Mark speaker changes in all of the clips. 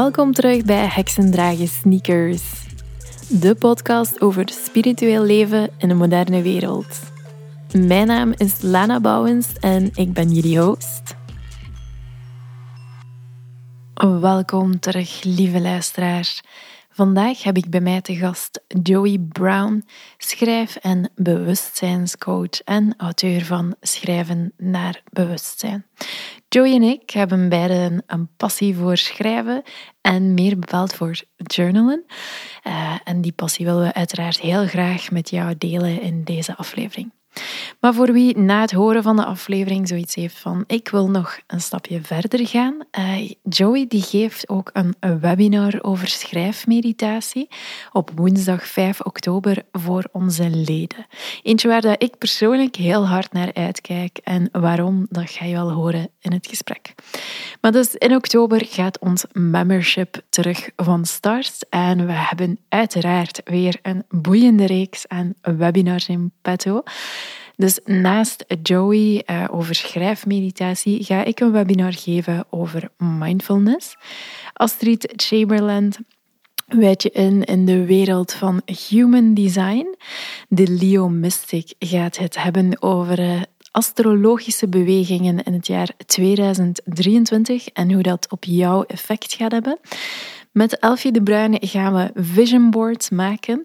Speaker 1: Welkom terug bij Heksendragen Sneakers, de podcast over spiritueel leven in een moderne wereld. Mijn naam is Lana Bouwens en ik ben jullie host. Welkom terug, lieve luisteraar. Vandaag heb ik bij mij te gast Joey Brown, schrijf- en bewustzijnscoach en auteur van Schrijven naar Bewustzijn. Joey en ik hebben beiden een passie voor schrijven en meer bepaald voor journalen. Uh, en die passie willen we uiteraard heel graag met jou delen in deze aflevering. Maar voor wie na het horen van de aflevering zoiets heeft van ik wil nog een stapje verder gaan, uh, Joey die geeft ook een, webinar over schrijfmeditatie op woensdag 5 oktober voor onze leden. Eentje waar ik persoonlijk heel hard naar uitkijk en waarom, dat ga je wel horen in het gesprek. Maar dus in oktober gaat ons membership terug van start en we hebben uiteraard weer een boeiende reeks aan webinars in petto. Dus naast Joey uh, over schrijfmeditatie ga ik een webinar geven over mindfulness. Astrid Chamberlain wijd je in in de wereld van human design. De Leo Mystic gaat het hebben over uh, astrologische bewegingen in het jaar 2023 en hoe dat op jou effect gaat hebben. Met Elfie de Bruyne gaan we vision boards maken.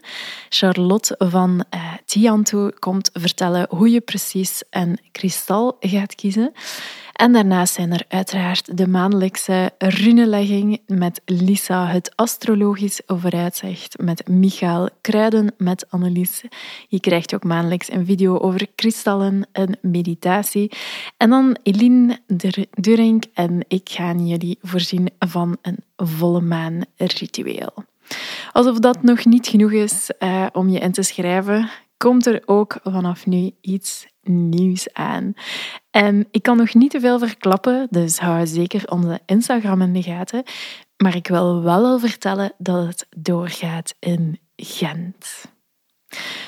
Speaker 1: Charlotte van uh, Tianto komt vertellen hoe je precies een kristal gaat kiezen. En daarnaast zijn er uiteraard de maandelijkse runelegging met Lisa, het astrologisch vooruitzicht met Michael, kruiden met Annelies. Je krijgt ook maandelijks een video over kristallen en meditatie. En dan Eline Durink en ik gaan jullie voorzien van een volle maan ritueel. Alsof dat nog niet genoeg is uh, om je in te schrijven, komt er ook vanaf nu iets nieuws aan. En ik kan nog niet te veel verklappen, dus hou zeker onze Instagram in de gaten. Maar ik wil wel al vertellen dat het doorgaat in Gent.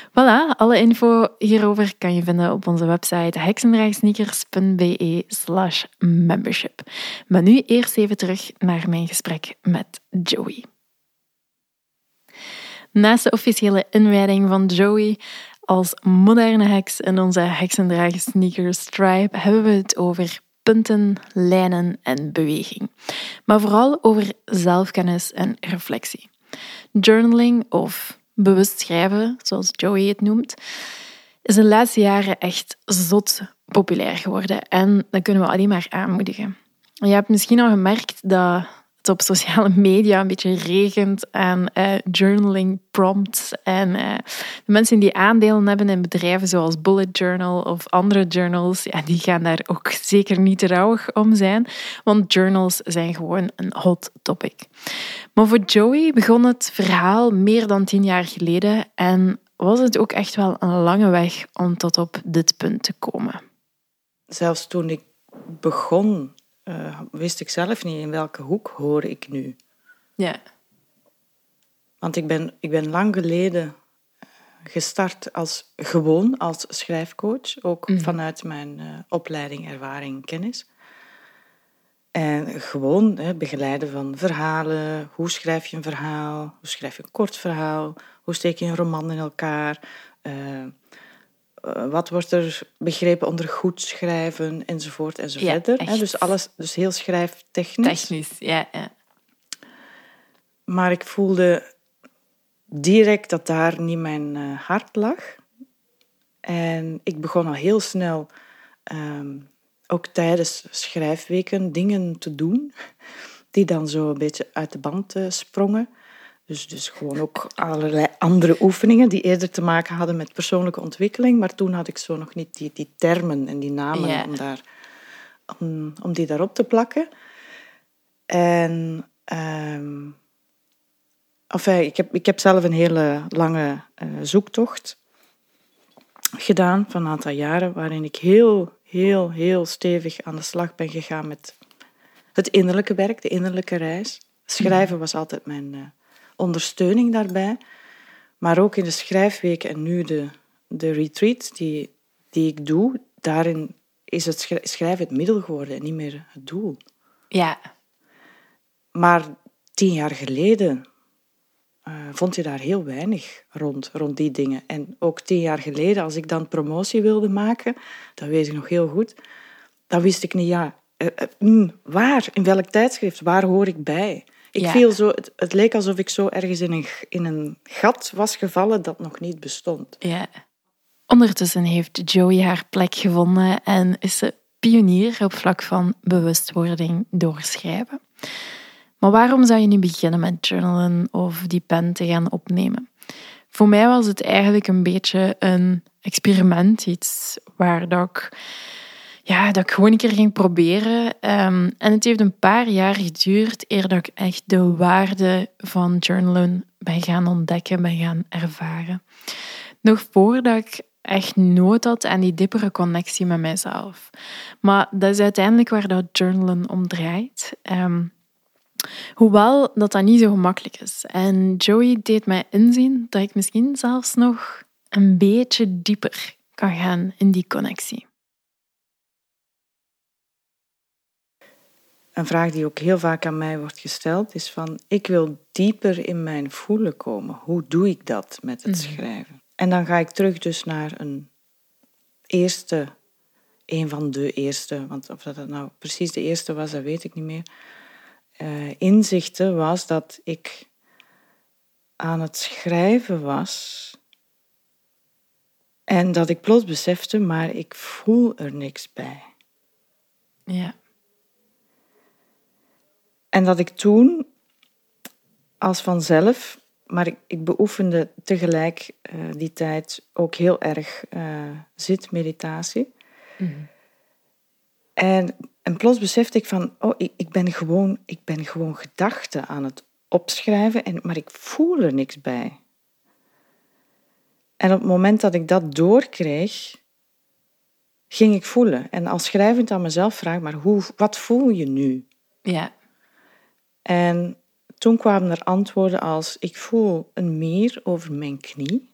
Speaker 1: Voilà, alle info hierover kan je vinden op onze website heksendraagsneakers.be slash membership. Maar nu eerst even terug naar mijn gesprek met Joey. Naast de officiële inwijding van Joey als moderne heks in onze heksendragen sneakers tribe hebben we het over punten, lijnen en beweging. Maar vooral over zelfkennis en reflectie. Journaling of bewust schrijven, zoals Joey het noemt, is de laatste jaren echt zot populair geworden en dat kunnen we alleen maar aanmoedigen. Je hebt misschien al gemerkt dat op sociale media een beetje regent aan uh, journaling prompts. En uh, de mensen die aandelen hebben in bedrijven zoals Bullet Journal of andere journals, ja, die gaan daar ook zeker niet rouwig om zijn, want journals zijn gewoon een hot topic. Maar voor Joey begon het verhaal meer dan tien jaar geleden en was het ook echt wel een lange weg om tot op dit punt te komen.
Speaker 2: Zelfs toen ik begon uh, wist ik zelf niet in welke hoek hoor ik nu.
Speaker 1: Ja.
Speaker 2: Want ik ben, ik ben lang geleden eh, gestart als gewoon als schrijfcoach, ook mhm. vanuit mijn uh, opleiding, ervaring, kennis. En gewoon hè, begeleiden van verhalen. Hoe schrijf je een verhaal? Hoe schrijf je een kort verhaal? Hoe steek je een roman in elkaar? Eh, wat wordt er begrepen onder goed schrijven enzovoort enzovoort. Ja, dus alles, dus heel schrijftechnisch.
Speaker 1: Technisch, ja, ja.
Speaker 2: Maar ik voelde direct dat daar niet mijn uh, hart lag. En ik begon al heel snel, um, ook tijdens schrijfweken, dingen te doen die dan zo een beetje uit de band uh, sprongen. Dus, dus gewoon ook allerlei andere oefeningen die eerder te maken hadden met persoonlijke ontwikkeling. Maar toen had ik zo nog niet die, die termen en die namen om, daar, om, om die daarop te plakken. En um, enfin, ik, heb, ik heb zelf een hele lange uh, zoektocht gedaan van een aantal jaren, waarin ik heel, heel, heel stevig aan de slag ben gegaan met het innerlijke werk, de innerlijke reis. Schrijven was altijd mijn, uh, ondersteuning daarbij. Maar ook in de schrijfweken en nu de, de retreat die, die ik doe, daarin is het schrijven het middel geworden en niet meer het doel.
Speaker 1: Ja.
Speaker 2: Maar tien jaar geleden uh, vond je daar heel weinig rond, rond die dingen. En ook tien jaar geleden, als ik dan promotie wilde maken, dat weet ik nog heel goed, dan wist ik niet, ja, uh, uh, waar, in welk tijdschrift, waar hoor ik bij? Ik ja. viel zo, het, het, leek alsof ik zo ergens in een, in een gat was gevallen dat nog niet bestond.
Speaker 1: Ja. Ondertussen heeft Joey haar plek gevonden en is ze pionier op vlak van bewustwording doorschrijven. Maar waarom zou je niet beginnen met journalen of die pen te gaan opnemen? Voor mij was het eigenlijk een beetje een experiment, iets waar dat ik, ja, dat ik gewoon een keer ging proberen. Um, en het heeft een paar jaar geduurd eer dat ik echt de waarde van journalen ben gaan ontdekken, ben gaan ervaren. Nog voordat ik echt nood had aan die diepere connectie met mijzelf. Maar dat is uiteindelijk waar dat journalen om draait. Um, Hoewel dat dat niet zo gemakkelijk is. En Joey deed mij inzien dat ik misschien zelfs nog een beetje dieper kan gaan in die connectie.
Speaker 2: Een vraag die ook heel vaak aan mij wordt gesteld is van ik wil dieper in mijn voelen komen. Hoe doe ik dat met het mhm. schrijven? En dan ga ik terug dus naar een eerste, een van de eerste, want of dat nou precies de eerste was, dat weet ik niet meer uh, inzichten was dat ik aan het schrijven was en dat ik plots besefte, maar ik voel er niks bij.
Speaker 1: Ja.
Speaker 2: En dat ik toen als vanzelf, maar ik, ik beoefende tegelijk uh, die tijd ook heel erg uh, zitmeditatie. Mm En en plots besefte ik van, oh, ik, ik, ben, gewoon, ik ben gewoon gedachten aan het opschrijven, en, maar ik voel er niks bij. En op het moment dat ik dat doorkreeg, ging ik voelen. En als schrijvend aan mezelf vraag, maar hoe, wat voel je nu?
Speaker 1: Ja.
Speaker 2: En toen kwamen er antwoorden als, ik voel een mier over mijn knie.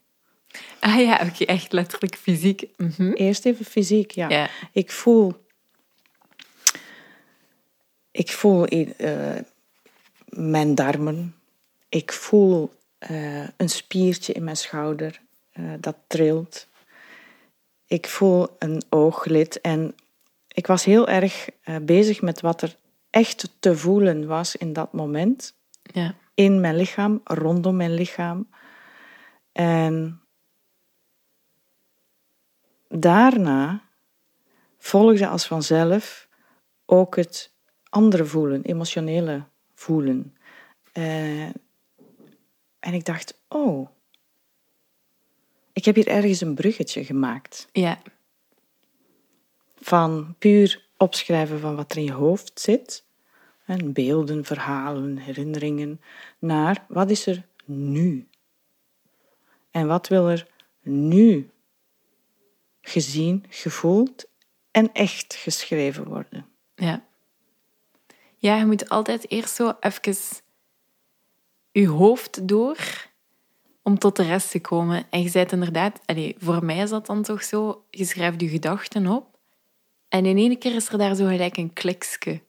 Speaker 1: Ah ja, oké, echt letterlijk fysiek.
Speaker 2: Mhm. Eerst even fysiek, ja. Ik voel ik voel uh, mijn darmen. Ik voel uh, een spiertje in mijn schouder uh, dat trilt. Ik voel een ooglid. En ik was heel erg bezig met wat er echt te voelen was in dat moment.
Speaker 1: Ja.
Speaker 2: In mijn lichaam, rondom mijn lichaam. En daarna volgde als vanzelf ook het andere voelen, emotionele voelen. Uh, en ik dacht, oh, ik heb hier ergens een bruggetje gemaakt.
Speaker 1: Ja.
Speaker 2: Van puur opschrijven van wat er in je hoofd zit, en beelden, verhalen, herinneringen, naar wat is er nu? En wat wil er nu gezien, gevoeld en echt geschreven worden?
Speaker 1: Ja. Ja, je moet altijd eerst zo even je hoofd door om tot de rest te komen. En je zei inderdaad, voor mij is dat dan toch zo, je schrijft je gedachten op en in één keer is er daar zo gelijk een klikske.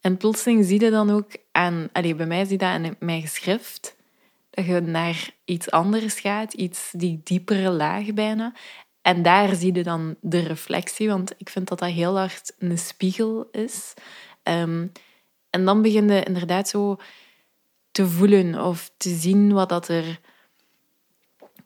Speaker 1: En plotseling zie je dan ook aan, allez, bij mij zie je dat aan mijn geschrift, dat je naar iets anders gaat, iets die diepere laag bijna. En daar zie je dan de reflectie, want ik vind dat dat heel hard een spiegel is. Um, en dan begin je inderdaad zo te voelen of te zien wat dat er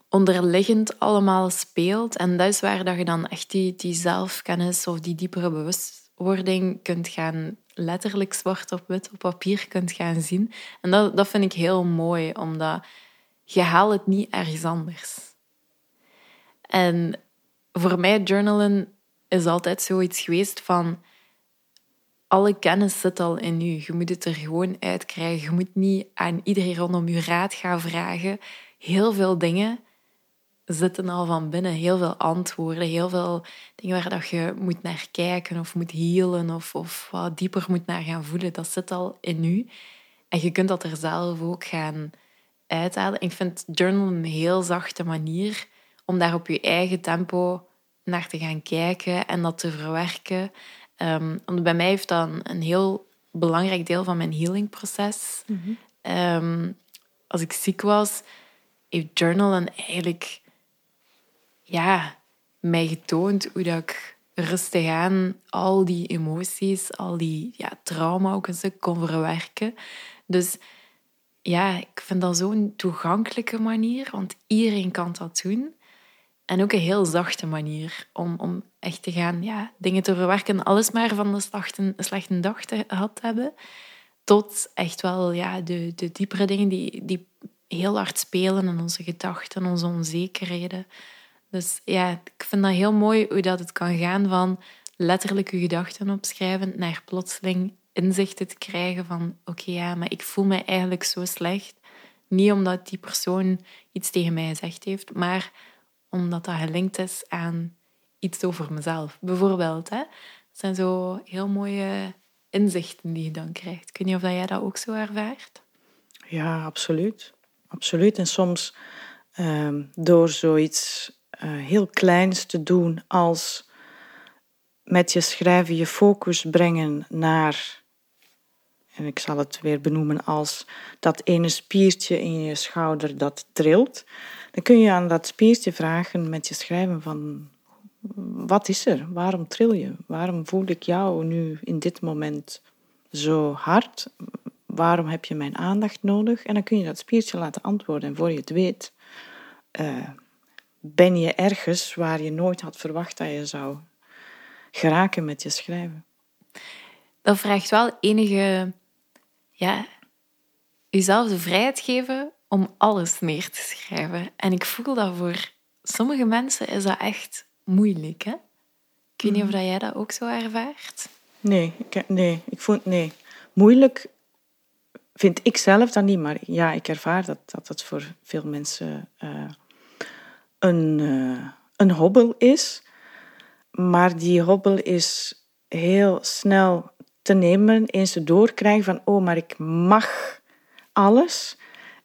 Speaker 1: onderliggend allemaal speelt. En dat is waar dat je dan echt die, die zelfkennis of die diepere bewustwording kunt gaan letterlijk zwart op wit op papier kunt gaan zien. En dat, dat vind ik heel mooi, omdat je haalt het niet ergens anders. En voor mij journalen is altijd zoiets geweest van alle kennis zit al in je. Je moet het er gewoon uitkrijgen. Je moet niet aan iedereen rondom je raad gaan vragen. Heel veel dingen zitten al van binnen. Heel veel antwoorden, heel veel dingen waar dat je moet naar kijken of moet healen of, of wat dieper moet naar gaan voelen. Dat zit al in je. En je kunt dat er zelf ook gaan uithalen. Ik vind journal een heel zachte manier om daar op je eigen tempo naar te gaan kijken en dat te verwerken. Um, want bij mij heeft dat een, heel belangrijk deel van mijn healingproces mm Ehm, als ik ziek was, heeft journalen eigenlijk ja, mij getoond hoe dat ik rustig aan al die emoties, al die ja, trauma ook een stuk kon verwerken. Dus ja, ik vind dat zo'n toegankelijke manier, want iedereen kan dat doen. En ook een heel zachte manier om, om echt te gaan ja, dingen te verwerken. Alles maar van de slechte, slechte dag te, hebben. Tot echt wel ja, de, de diepere dingen die, die heel hard spelen in onze gedachten, onze onzekerheden. Dus ja, ik vind dat heel mooi hoe dat het kan gaan van letterlijk je gedachten opschrijven naar plotseling inzichten te krijgen van oké, ja, maar ik voel me eigenlijk zo slecht. Niet omdat die persoon iets tegen mij gezegd heeft, maar omdat dat gelinkt is aan iets over mezelf. Bijvoorbeeld, hè? dat zijn zo heel mooie inzichten die je dan krijgt. Ik weet niet of jij dat ook zo ervaart.
Speaker 2: Ja, absoluut. Absoluut. En soms ehm, door zoiets heel kleins te doen als met je schrijven je focus brengen naar, en ik zal het weer benoemen als dat ene spiertje in je schouder dat trilt, dan kun je aan dat spiertje vragen met je schrijven van wat is er? Waarom tril je? Waarom voel ik jou nu in dit moment zo hard? Waarom heb je mijn aandacht nodig? En dan kun je dat spiertje laten antwoorden. En voor je het weet, uh, ben je ergens waar je nooit had verwacht dat je zou geraken met je schrijven.
Speaker 1: Dat vraagt wel enige, ja, jezelf de vrijheid geven om alles neer te schrijven. En ik voel dat voor sommige mensen is dat echt moeilijk. Hè? Ik weet niet of mhm. jij dat ook zo ervaart.
Speaker 2: Nee, ik, nee, ik vond nee. Moeilijk vind ik zelf dan niet, maar ja, ik ervaar dat dat het voor veel mensen uh, een, uh, een hobbel is. Maar die hobbel is heel snel te nemen, eens te doorkrijgen van, oh, maar ik mag alles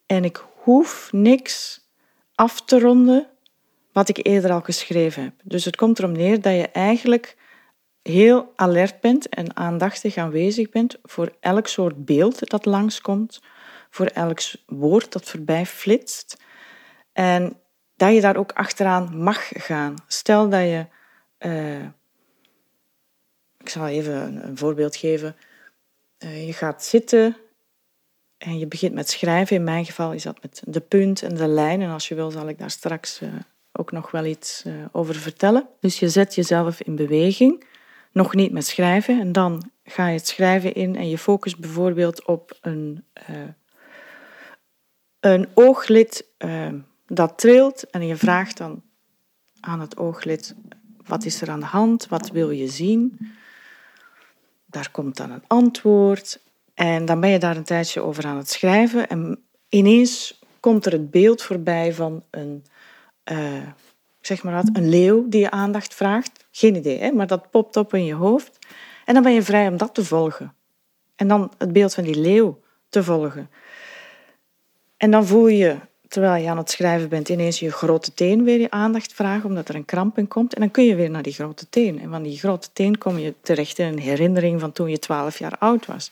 Speaker 2: en ik hoef niks af te ronden wat ik eerder al geschreven heb. Dus het komt erom neer dat je eigenlijk heel alert bent en aandachtig aanwezig bent voor elk soort beeld dat langskomt, voor elk woord dat voorbij flitst. En dat je daar ook achteraan mag gaan. Stel dat je, uh, ik zal even een, voorbeeld geven. Uh, je gaat zitten en je begint met schrijven. In mijn geval is dat met de punt en de lijn. En als je wil, zal ik daar straks uh, ook nog wel iets over vertellen. Dus je zet jezelf in beweging. Nog niet met schrijven. En dan ga je het schrijven in en je focust bijvoorbeeld op een, een ooglid dat trilt en je vraagt dan aan het ooglid, wat is er aan de hand, wat wil je zien? Daar komt dan een antwoord en dan ben je daar een tijdje over aan het schrijven en ineens komt er het beeld voorbij van een, uh, zeg maar een leeuw die je aandacht vraagt. Geen idee, hè? maar dat popt op in je hoofd. En dan ben je vrij om dat te volgen. En dan het beeld van die leeuw te volgen. En dan voel je terwijl je aan het schrijven bent, ineens je grote teen weer je aandacht vragen, omdat er een kramp in komt. En dan kun je weer naar die grote teen. En van die grote teen kom je terecht in een herinnering van toen je twaalf jaar oud was.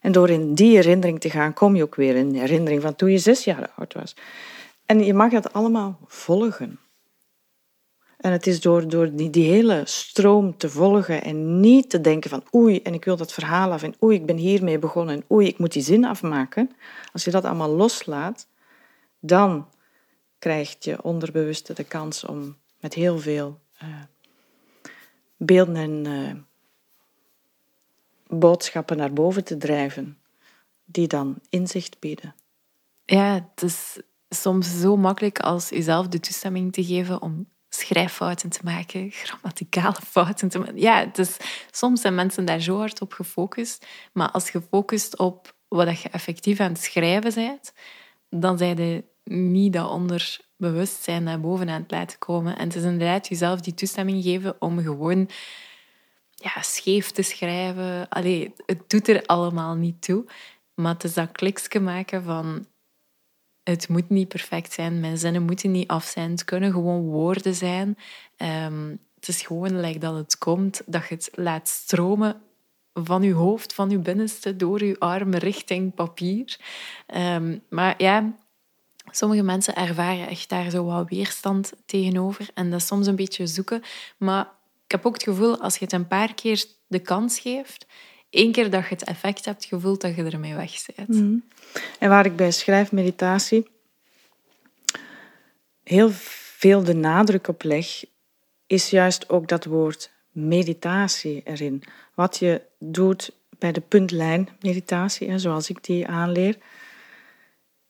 Speaker 2: En door in die herinnering te gaan, kom je ook weer in een herinnering van toen je zes jaar oud was. En je mag dat allemaal volgen. En het is door, door die, die hele stroom te volgen en niet te denken van oei, en ik wil dat verhaal af en oei, ik ben hiermee begonnen en oei, ik moet die zin afmaken. Als je dat allemaal loslaat, dan krijgt je onderbewuste de kans om met heel veel uh, beelden en uh, boodschappen naar boven te drijven, die dan inzicht bieden.
Speaker 1: Ja, het is soms zo makkelijk als jezelf de toestemming te geven om schrijffouten te maken, grammaticale fouten te maken. Ja, het is, soms zijn mensen daar zo hard op gefocust, maar als je focust op wat je effectief aan het schrijven bent, dan zijn je niet dat onderbewustzijn naar boven aan het laten komen. En het is inderdaad jezelf die toestemming geven om gewoon ja, scheef te schrijven. Allee, het doet er allemaal niet toe. Maar het is dat kliksje maken van... Het moet niet perfect zijn, mijn zinnen moeten niet af zijn. Het kunnen gewoon woorden zijn. Um, het is gewoon like dat het komt, dat je het laat stromen van uw hoofd, van uw binnenste, door uw armen richting papier. Ehm, maar ja, sommige mensen ervaren echt daar zo wat weerstand tegenover. En dat is soms een beetje zoeken. Maar ik heb ook het gevoel, als je het een paar keer de kans geeft, één keer dat je het effect hebt gevoeld, dat je ermee weg bent.
Speaker 2: Mhm. En waar ik bij schrijfmeditatie heel veel de nadruk op leg, is juist ook dat woord meditatie erin. Wat je doet bij de puntlijn meditatie, zoals ik die aanleer,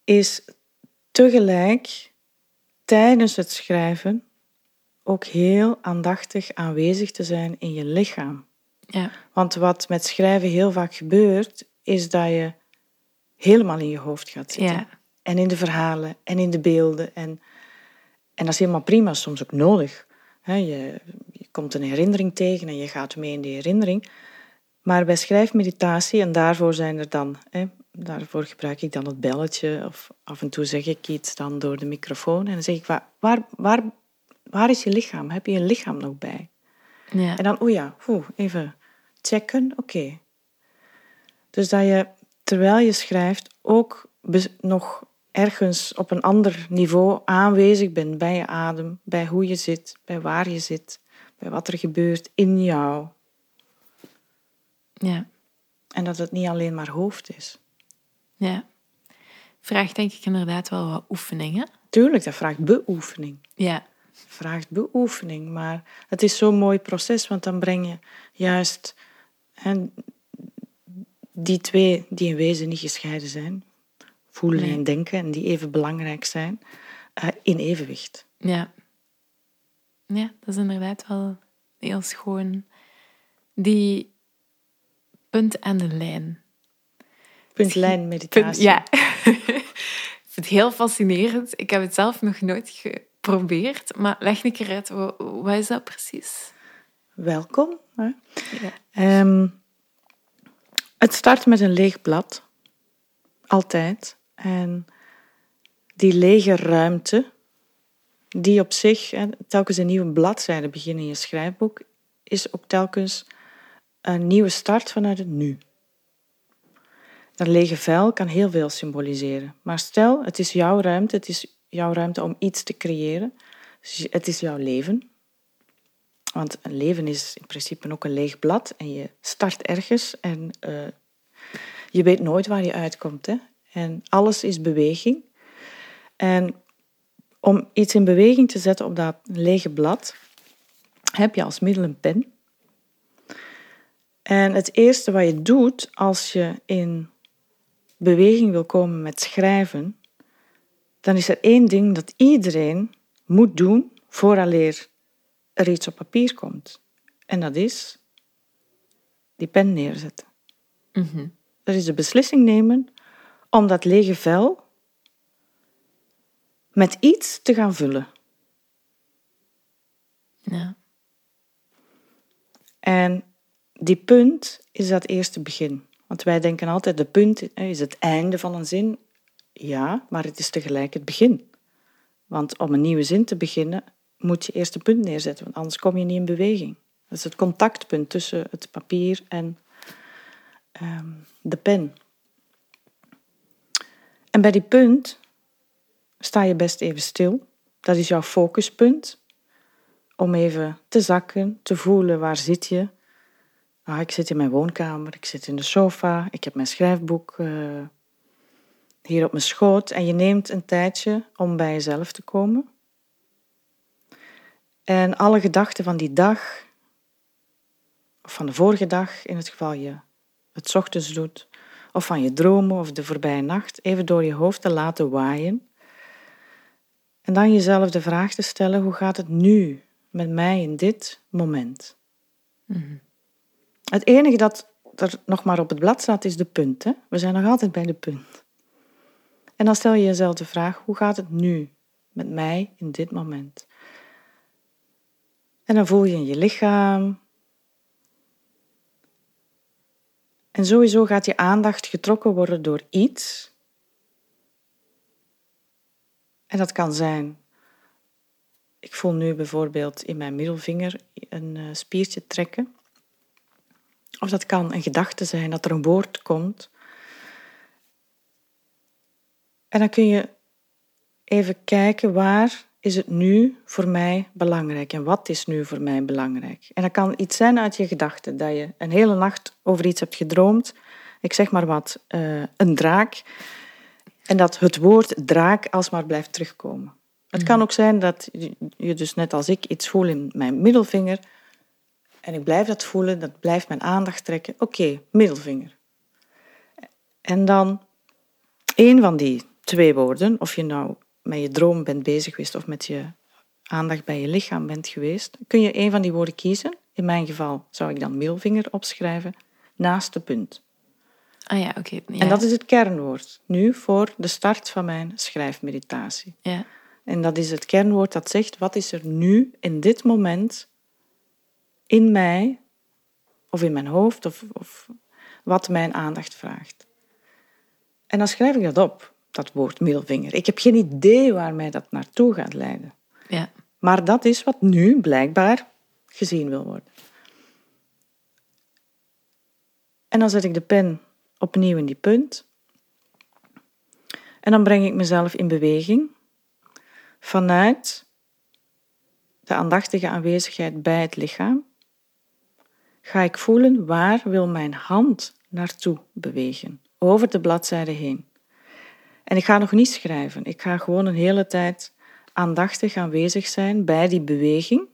Speaker 2: is tegelijk tijdens het schrijven ook heel aandachtig aanwezig te zijn in je lichaam.
Speaker 1: Ja.
Speaker 2: Want wat met schrijven heel vaak gebeurt, is dat je helemaal in je hoofd gaat zitten.
Speaker 1: Ja.
Speaker 2: En in de verhalen en in de beelden. En, en dat is helemaal prima, soms ook nodig. je, je komt een herinnering tegen en je gaat mee in die herinnering. Maar bij schrijfmeditatie, en daarvoor zijn er dan, daarvoor gebruik ik dan het belletje, of af en toe zeg ik iets dan door de microfoon. En dan zeg ik, waar, waar, waar, waar is je lichaam? Heb je je lichaam nog bij?
Speaker 1: Ja.
Speaker 2: En dan, oh ja, even checken, oké. Dus dat je, terwijl je schrijft, ook nog ergens op een ander niveau aanwezig bent bij je adem, bij hoe je zit, bij waar je zit, bij wat er gebeurt in jou.
Speaker 1: Ja.
Speaker 2: En dat het niet alleen maar hoofd is.
Speaker 1: Ja. Vraagt denk ik inderdaad wel wat oefeningen.
Speaker 2: Tuurlijk, dat vraagt beoefening.
Speaker 1: Ja.
Speaker 2: Vraagt beoefening, maar het is zo'n mooi proces, want dan breng je juist die twee die in wezen niet gescheiden zijn, voelen
Speaker 1: Nee.
Speaker 2: en denken, en die even belangrijk zijn, eh, in evenwicht.
Speaker 1: Ja. Ja, dat is inderdaad wel heel schoon. Die punt en de lijn.
Speaker 2: Puntlijn meditatie.
Speaker 1: Ja. ik vind het heel fascinerend. Ik heb het zelf nog nooit geprobeerd, maar leg een keer uit, wat, wat is dat precies?
Speaker 2: Welkom. Hè.
Speaker 1: Ja.
Speaker 2: Ehm, het start met een leeg blad. Altijd. En die lege ruimte, die op zich, hè, telkens een nieuwe bladzijde beginnen in je schrijfboek, is ook telkens een nieuwe start vanuit het nu. Dat lege vel kan heel veel symboliseren. Maar stel, het is jouw ruimte, het is jouw ruimte om iets te creëren. Dus het is jouw leven. Want een leven is in principe ook een leeg blad en je start ergens en uh, je weet nooit waar je uitkomt. Hè? En alles is beweging. En om iets in beweging te zetten op dat lege blad, heb je als middel een pen. En het eerste wat je doet als je in beweging wil komen met schrijven, dan is er één ding dat iedereen moet doen vooraleer er iets op papier komt. En dat is die pen neerzetten.
Speaker 1: Mhm.
Speaker 2: Dat is de beslissing nemen om dat lege vel met iets te gaan vullen.
Speaker 1: Ja.
Speaker 2: En die punt is dat eerste begin. Want wij denken altijd, de punt is het einde van een zin. Ja, maar het is tegelijk het begin. Want om een nieuwe zin te beginnen, moet je eerst een punt neerzetten, want anders kom je niet in beweging. Dat is het contactpunt tussen het papier en um, de pen. En bij die punt sta je best even stil. Dat is jouw focuspunt. Om even te zakken, te voelen waar zit je. Ah, ik zit in mijn woonkamer, ik zit in de sofa, ik heb mijn schrijfboek uh, hier op mijn schoot. En je neemt een tijdje om bij jezelf te komen. En alle gedachten van die dag, of van de vorige dag, in het geval je het ochtends doet, of van je dromen of de voorbije nacht, even door je hoofd te laten waaien. En dan jezelf de vraag te stellen, hoe gaat het nu met mij in dit moment?
Speaker 1: Mm-hmm.
Speaker 2: Het enige dat er nog maar op het blad staat is de punt. Hè? We zijn nog altijd bij de punt. En dan stel je jezelf de vraag, hoe gaat het nu met mij in dit moment? En dan voel je in je lichaam. En sowieso gaat je aandacht getrokken worden door iets. En dat kan zijn. Ik voel nu bijvoorbeeld in mijn middelvinger een spiertje trekken. Of dat kan een gedachte zijn, dat er een woord komt. En dan kun je even kijken waar is het nu voor mij belangrijk en wat is nu voor mij belangrijk. En dat kan iets zijn uit je gedachten, dat je een hele nacht over iets hebt gedroomd. Ik zeg maar wat, uh, een draak. En dat het woord draak alsmaar blijft terugkomen. Het kan ook zijn dat je dus net als ik iets voelt in mijn middelvinger. En ik blijf dat voelen, dat blijft mijn aandacht trekken. Oké, middelvinger. En dan één van die twee woorden, of je nou met je droom bent bezig geweest of met je aandacht bij je lichaam bent geweest, kun je een van die woorden kiezen. In mijn geval zou ik dan middelvinger opschrijven naast de punt.
Speaker 1: Ah ja, oké. ja.
Speaker 2: En dat is het kernwoord nu voor de start van mijn schrijfmeditatie.
Speaker 1: Ja.
Speaker 2: En dat is het kernwoord dat zegt, wat is er nu, in dit moment, in mij, of in mijn hoofd, of, of wat mijn aandacht vraagt. En dan schrijf ik dat op, dat woord middelvinger. Ik heb geen idee waar mij dat naartoe gaat leiden.
Speaker 1: Ja.
Speaker 2: Maar dat is wat nu blijkbaar gezien wil worden. En dan zet ik de pen opnieuw in die punt. En dan breng ik mezelf in beweging vanuit de aandachtige aanwezigheid bij het lichaam. Ga ik voelen waar wil mijn hand naartoe bewegen, over de bladzijde heen. En ik ga nog niet schrijven, ik ga gewoon een hele tijd aandachtig aanwezig zijn bij die beweging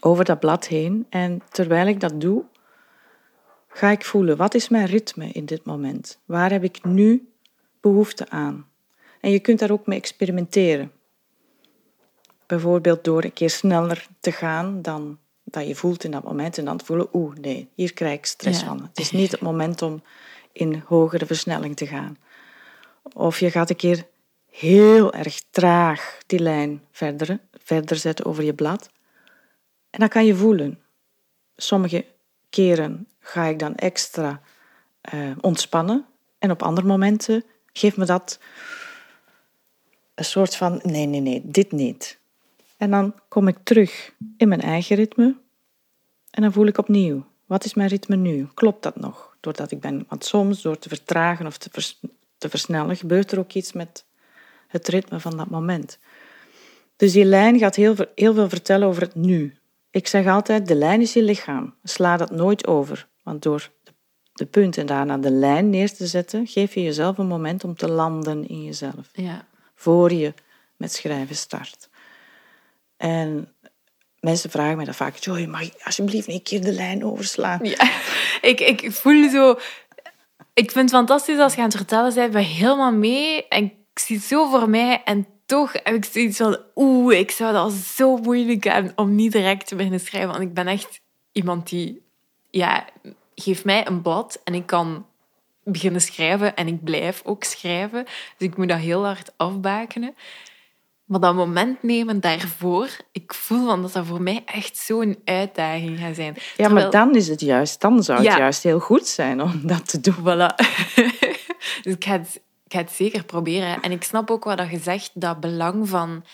Speaker 2: over dat blad heen. En terwijl ik dat doe, ga ik voelen wat is mijn ritme in dit moment? Waar heb ik nu behoefte aan? En je kunt daar ook mee experimenteren. Bijvoorbeeld door een keer sneller te gaan dan dat je voelt in dat moment en dan voelen, oeh, nee, hier krijg ik stress van. Het is niet het moment om in hogere versnelling te gaan. Of je gaat een keer heel erg traag die lijn verder, verder zetten over je blad. En dan kan je voelen. Sommige keren ga ik dan extra uh, ontspannen. En op andere momenten geeft me dat een soort van: nee, nee, nee, dit niet. En dan kom ik terug in mijn eigen ritme. En dan voel ik opnieuw: wat is mijn ritme nu? Klopt dat nog? Doordat ik ben, want soms door te vertragen of te, vers, te versnellen, gebeurt er ook iets met het ritme van dat moment. Dus die lijn gaat heel, heel veel vertellen over het nu. Ik zeg altijd, de lijn is je lichaam. Sla dat nooit over. Want door de punt en daarna de lijn neer te zetten, geef je jezelf een moment om te landen in jezelf.
Speaker 1: Ja.
Speaker 2: Voor je met schrijven start. En mensen vragen mij dan vaak, Joy, mag ik alsjeblieft een keer de lijn overslaan?
Speaker 1: Ja, ik, ik voel zo... Ik vind het fantastisch als je aan het vertellen bent, ben helemaal mee. En ik zie het zo voor mij en toch heb ik zoiets van, oeh, ik zou dat zo moeilijk hebben om niet direct te beginnen schrijven. Want ik ben echt iemand die, ja, geef mij een blad en ik kan beginnen schrijven en ik blijf ook schrijven. Dus ik moet dat heel hard afbakenen. Maar dat moment nemen daarvoor, ik voel van dat dat voor mij echt zo'n uitdaging gaat zijn.
Speaker 2: Ja, maar dan is het juist, dan zou het juist heel goed zijn om dat te doen.
Speaker 1: Voilà. dus ik ga het ik ga het zeker proberen. En ik snap ook wat je zegt, dat belang van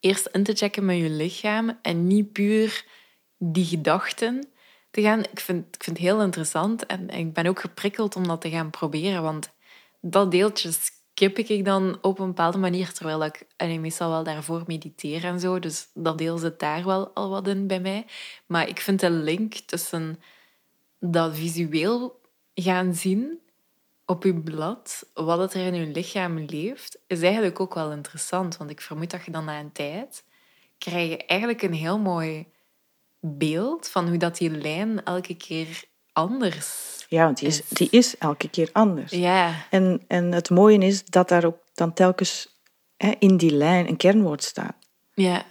Speaker 1: eerst in te checken met je lichaam en niet puur die gedachten te gaan. Ik vind, ik vind het heel interessant en ik ben ook geprikkeld om dat te gaan proberen, want dat deeltje skip ik dan op een bepaalde manier, terwijl ik en meestal wel daarvoor mediteer en zo, dus dat deel zit daar wel al wat in bij mij. Maar ik vind de link tussen dat visueel gaan zien op je blad, wat er in je lichaam leeft, is eigenlijk ook wel interessant. Want ik vermoed dat je dan na een tijd krijg je eigenlijk een heel mooi beeld van hoe dat die lijn elke keer anders
Speaker 2: ja, want die is, die is elke keer anders.
Speaker 1: Ja.
Speaker 2: En, en het mooie is dat daar ook dan telkens hè, in die lijn een kernwoord staat.
Speaker 1: Ja.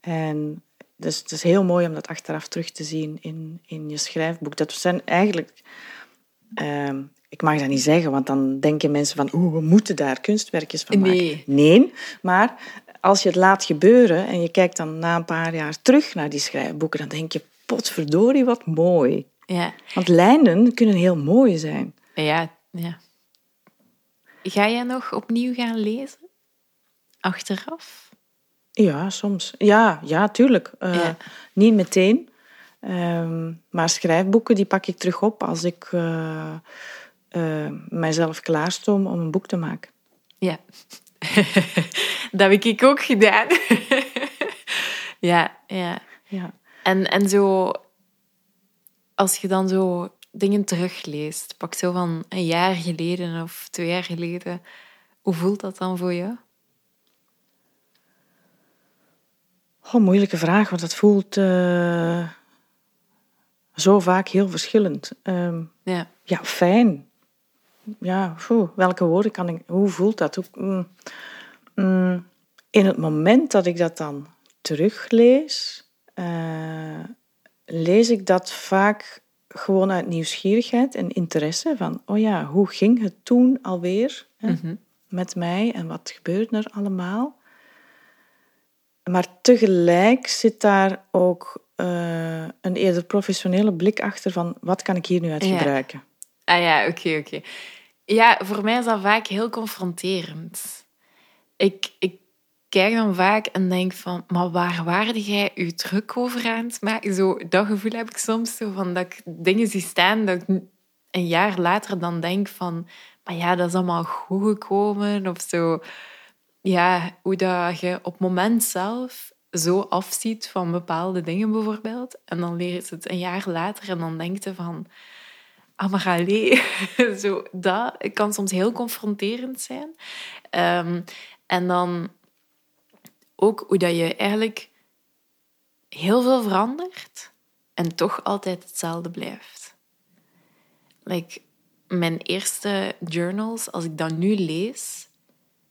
Speaker 2: En dus het is heel mooi om dat achteraf terug te zien in, in je schrijfboek. Dat zijn eigenlijk Ehm, ik mag dat niet zeggen, want dan denken mensen van, oeh, we moeten daar kunstwerkjes van maken.
Speaker 1: Nee.
Speaker 2: Nee, maar als je het laat gebeuren en je kijkt dan na een paar jaar terug naar die schrijfboeken, dan denk je, potverdorie, wat mooi.
Speaker 1: Ja.
Speaker 2: Want lijnen kunnen heel mooi zijn.
Speaker 1: Ja, ja. Ga jij nog opnieuw gaan lezen? Achteraf?
Speaker 2: Ja, soms. Ja, ja tuurlijk. Uh,
Speaker 1: Ja.
Speaker 2: Niet meteen. Ehm, maar schrijfboeken die pak ik terug op als ik uh, uh, mijzelf klaarstoom om een boek te maken.
Speaker 1: Ja, dat heb ik ook gedaan. ja, ja.
Speaker 2: ja.
Speaker 1: En, en zo, als je dan zo dingen terugleest, pak zo van een jaar geleden of twee jaar geleden, hoe voelt dat dan voor jou?
Speaker 2: Oh, moeilijke vraag, want dat voelt uh, zo vaak heel verschillend. Um,
Speaker 1: ja.
Speaker 2: ja, fijn. Ja, welke woorden kan ik... Hoe voelt dat? Hoe, mm, mm, in het moment dat ik dat dan teruglees, uh, lees ik dat vaak gewoon uit nieuwsgierigheid en interesse. Van, oh ja, hoe ging het toen alweer hè, mm -hmm. met mij en wat gebeurde er allemaal? Maar tegelijk zit daar ook uh, een eerder professionele blik achter van wat kan ik hier nu uit gebruiken.
Speaker 1: Ah ja, oké, oké. Ja, voor mij is dat vaak heel confronterend. Ik, ik kijk dan vaak en denk van, maar waar waarde jij je druk over aan het maken? Zo, dat gevoel heb ik soms, zo, van dat ik dingen zie staan dat ik een jaar later dan denk van, maar ja, dat is allemaal goed gekomen of zo ja, hoe dat je op het moment zelf zo afziet van bepaalde dingen bijvoorbeeld. En dan leer je het een jaar later en dan denk je van... Ah, maar allee. zo, dat kan soms heel confronterend zijn. Um, en dan ook hoe dat je eigenlijk heel veel verandert en toch altijd hetzelfde blijft. Like, mijn eerste journals, als ik dat nu lees,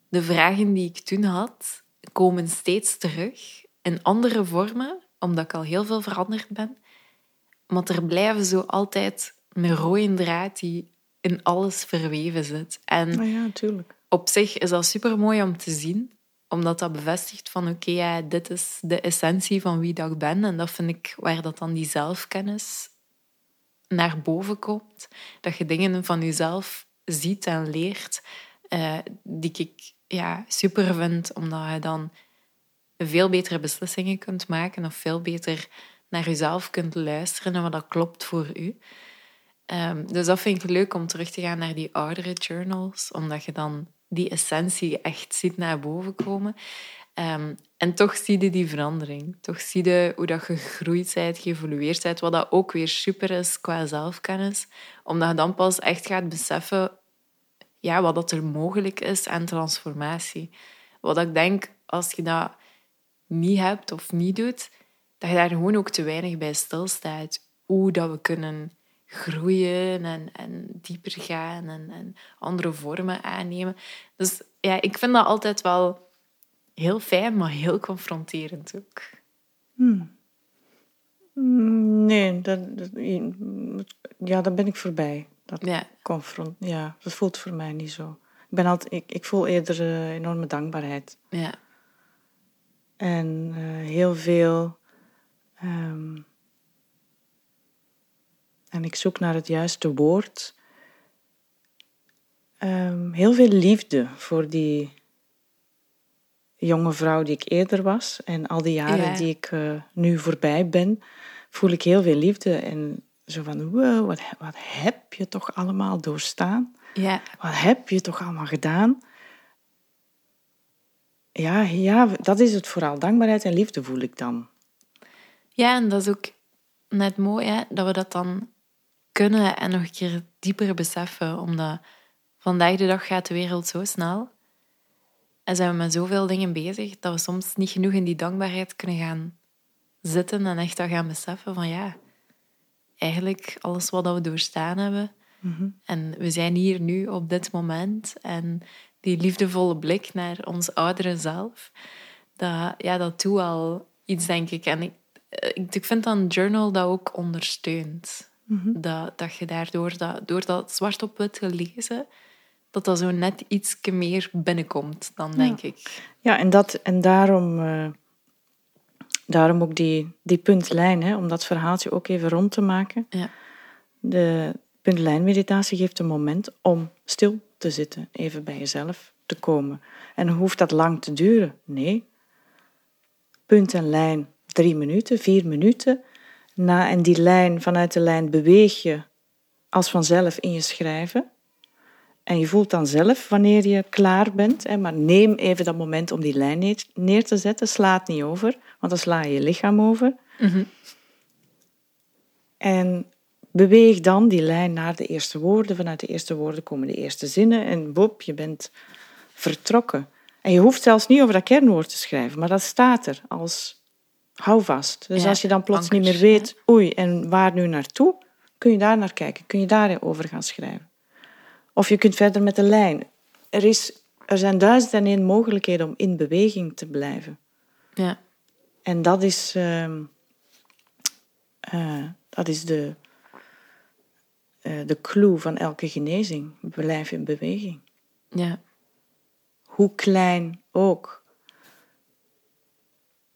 Speaker 1: de vragen die ik toen had, komen steeds terug in andere vormen, omdat ik al heel veel veranderd ben. Maar er blijven zo altijd een rode draad die in alles verweven zit. En
Speaker 2: oh ja, natuurlijk.
Speaker 1: op zich is dat super mooi om te zien, omdat dat bevestigt van oké, ja, dit is de essentie van wie dat ik ben. En dat vind ik waar dat dan die zelfkennis naar boven komt. Dat je dingen van jezelf ziet en leert, uh, die ik ja, super vind, omdat je dan veel betere beslissingen kunt maken of veel beter naar jezelf kunt luisteren en wat dat klopt voor u. Um, dus dat vind ik leuk om terug te gaan naar die oudere journals, omdat je dan die essentie echt ziet naar boven komen. Um, en toch zie je die verandering. Toch zie je hoe dat je gegroeid bent, geëvolueerd bent, wat dat ook weer super is qua zelfkennis. Omdat je dan pas echt gaat beseffen ja, wat dat er mogelijk is aan transformatie. Wat ik denk, als je dat niet hebt of niet doet, dat je daar gewoon ook te weinig bij stilstaat. Hoe dat we kunnen groeien en, en dieper gaan en, en andere vormen aannemen. Dus ja, ik vind dat altijd wel heel fijn, maar heel confronterend ook.
Speaker 2: Hmm. Nee, dat, dat, ja, daar ben ik voorbij. Dat
Speaker 1: ja.
Speaker 2: confront, ja, dat voelt voor mij niet zo. Ik, ben altijd, ik, ik voel eerder uh, enorme dankbaarheid.
Speaker 1: Ja.
Speaker 2: En uh, heel veel. Um, en ik zoek naar het juiste woord. Um, heel veel liefde voor die jonge vrouw die ik eerder was. En al die jaren
Speaker 1: Ja.
Speaker 2: die ik uh, nu voorbij ben, voel ik heel veel liefde. En zo van, wow, wat, wat heb je toch allemaal doorstaan?
Speaker 1: Ja.
Speaker 2: Wat heb je toch allemaal gedaan? Ja, ja, dat is het vooral. Dankbaarheid en liefde voel ik dan.
Speaker 1: ja, en dat is ook net mooi hè, dat we dat dan kunnen en nog een keer dieper beseffen. Omdat vandaag de dag gaat de wereld zo snel. En zijn we met zoveel dingen bezig dat we soms niet genoeg in die dankbaarheid kunnen gaan zitten en echt dat gaan beseffen van ja, eigenlijk alles wat we doorstaan hebben. En we zijn hier nu op dit moment. En die liefdevolle blik naar ons oudere zelf, dat, ja, dat doet al iets, denk ik. En ik, ik, ik vind dat een journal dat ook ondersteunt. Dat, dat je daardoor, dat, door dat zwart op wit te lezen, dat dat zo net iets meer binnenkomt, dan denk ik.
Speaker 2: Ja, en, dat, en daarom, eh, daarom ook die, die puntlijn, hè, om dat verhaaltje ook even rond te maken.
Speaker 1: Ja.
Speaker 2: De puntlijnmeditatie geeft een moment om stil te zitten, even bij jezelf te komen. En hoeft dat lang te duren? Nee. Punt en lijn, drie minuten, vier minuten. Na en die lijn, vanuit de lijn beweeg je als vanzelf in je schrijven. En je voelt dan zelf wanneer je klaar bent. Hè, maar neem even dat moment om die lijn neer te zetten. Sla het niet over, want dan sla je je lichaam over.
Speaker 1: Mhm.
Speaker 2: En beweeg dan die lijn naar de eerste woorden. Vanuit de eerste woorden komen de eerste zinnen. En boep, je bent vertrokken. En je hoeft zelfs niet over dat kernwoord te schrijven, maar dat staat er als houvast. Dus
Speaker 1: Ja,
Speaker 2: als je dan plots niet meer weet, oei, en waar nu naartoe, kun je daar naar kijken. Kun je daarover gaan schrijven. Of je kunt verder met de lijn. Er, is, er zijn duizend en één mogelijkheden om in beweging te blijven.
Speaker 1: Ja.
Speaker 2: En dat is, ehm, eh, dat is de, eh, de clue van elke genezing. Blijf in beweging.
Speaker 1: Ja.
Speaker 2: Hoe klein ook.